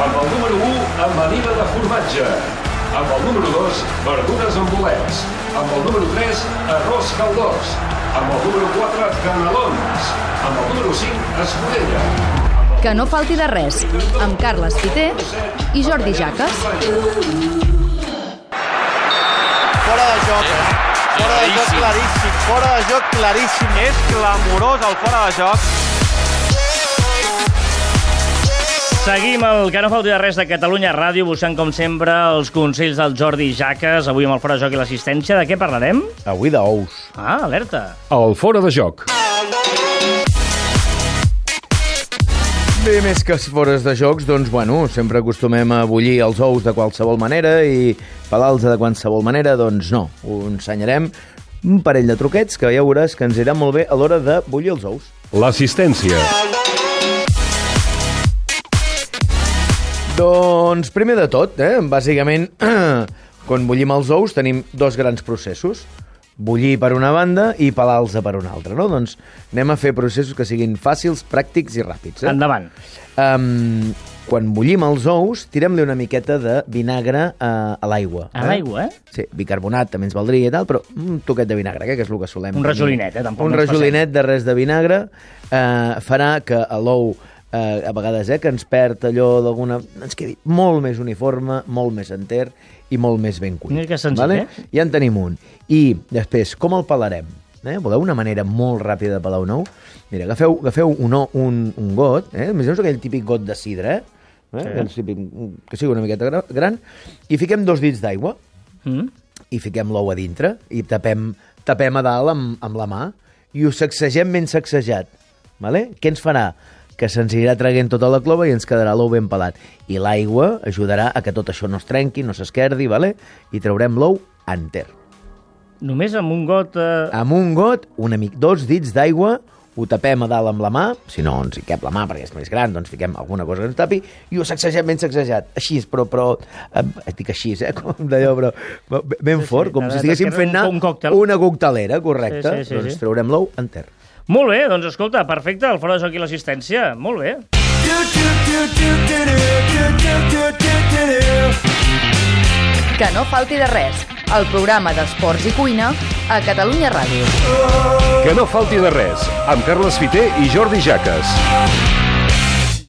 Amb el número 1, amanida de formatge. Amb el número 2, verdures amb bolets. Amb el número 3, arròs caldós. Amb el número 4, canelons. Amb el número 5, escudella. Que no falti de res, amb Carles Piter i Jordi Jaques. Fora de joc, eh? Fora de joc claríssim, fora de joc claríssim. És clamorós el fora de joc. Seguim el que no falti de res de Catalunya Ràdio, buscant com sempre els consells del Jordi Jaques, avui amb el fora de joc i l'assistència. De què parlarem? Avui d'ous. Ah, alerta. El fora de joc. Bé, més que fores de jocs, doncs, bueno, sempre acostumem a bullir els ous de qualsevol manera i pelar-los de qualsevol manera, doncs no. Ho ensenyarem un parell de truquets que ja veuràs que ens irà molt bé a l'hora de bullir els ous. L'assistència. Doncs, primer de tot, eh, bàsicament, quan bullim els ous tenim dos grans processos. Bullir per una banda i pelar-los per una altra, no? Doncs anem a fer processos que siguin fàcils, pràctics i ràpids. Eh? Endavant. Um, quan bullim els ous, tirem-li una miqueta de vinagre a, a l'aigua. A l'aigua, eh? Sí, bicarbonat també ens valdria i tal, però un toquet de vinagre, eh, que és el que solem. Un rajolinet, eh, tampoc Un rajolinet de res de vinagre eh, farà que l'ou eh, a vegades eh, que ens perd allò d'alguna... ens quedi molt més uniforme, molt més enter i molt més ben cuit. Mira que senzill, vale? eh? Ja en tenim un. I després, com el pelarem? Eh? Voleu una manera molt ràpida de pelar un ou? Mira, agafeu, agafeu un, ou- un, un got, eh? imagineu aquell típic got de sidra, eh? eh? Sí. Típic, que sigui una miqueta gra- gran, i fiquem dos dits d'aigua, Mm? i fiquem l'ou a dintre i tapem, tapem a dalt amb, amb la mà i ho sacsegem ben sacsejat. Vale? Què ens farà? Que se'ns irà traguent tota la clova i ens quedarà l'ou ben pelat. I l'aigua ajudarà a que tot això no es trenqui, no s'esquerdi, vale? i traurem l'ou enter. Només amb un got... Eh... Amb un got, una mic, dos dits d'aigua, ho tapem a dalt amb la mà, si no ens cap la mà perquè és més gran, doncs fiquem alguna cosa que ens tapi, i ho sacsegem ben sacsejat. Així, però, però eh, dic així, eh, com d'allò, però ben Sí, sí, fort, com si estiguéssim fent anar un còctel. una coctelera, correcte. Sí, sí, sí, doncs sí. traurem l'ou enter. Molt bé, doncs escolta, perfecte, el fora de joc i l'assistència. Molt bé. Que no falti de res, el programa d'esports i cuina a Catalunya Ràdio. Que no falti de res, amb Carles Fiter i Jordi Jaques.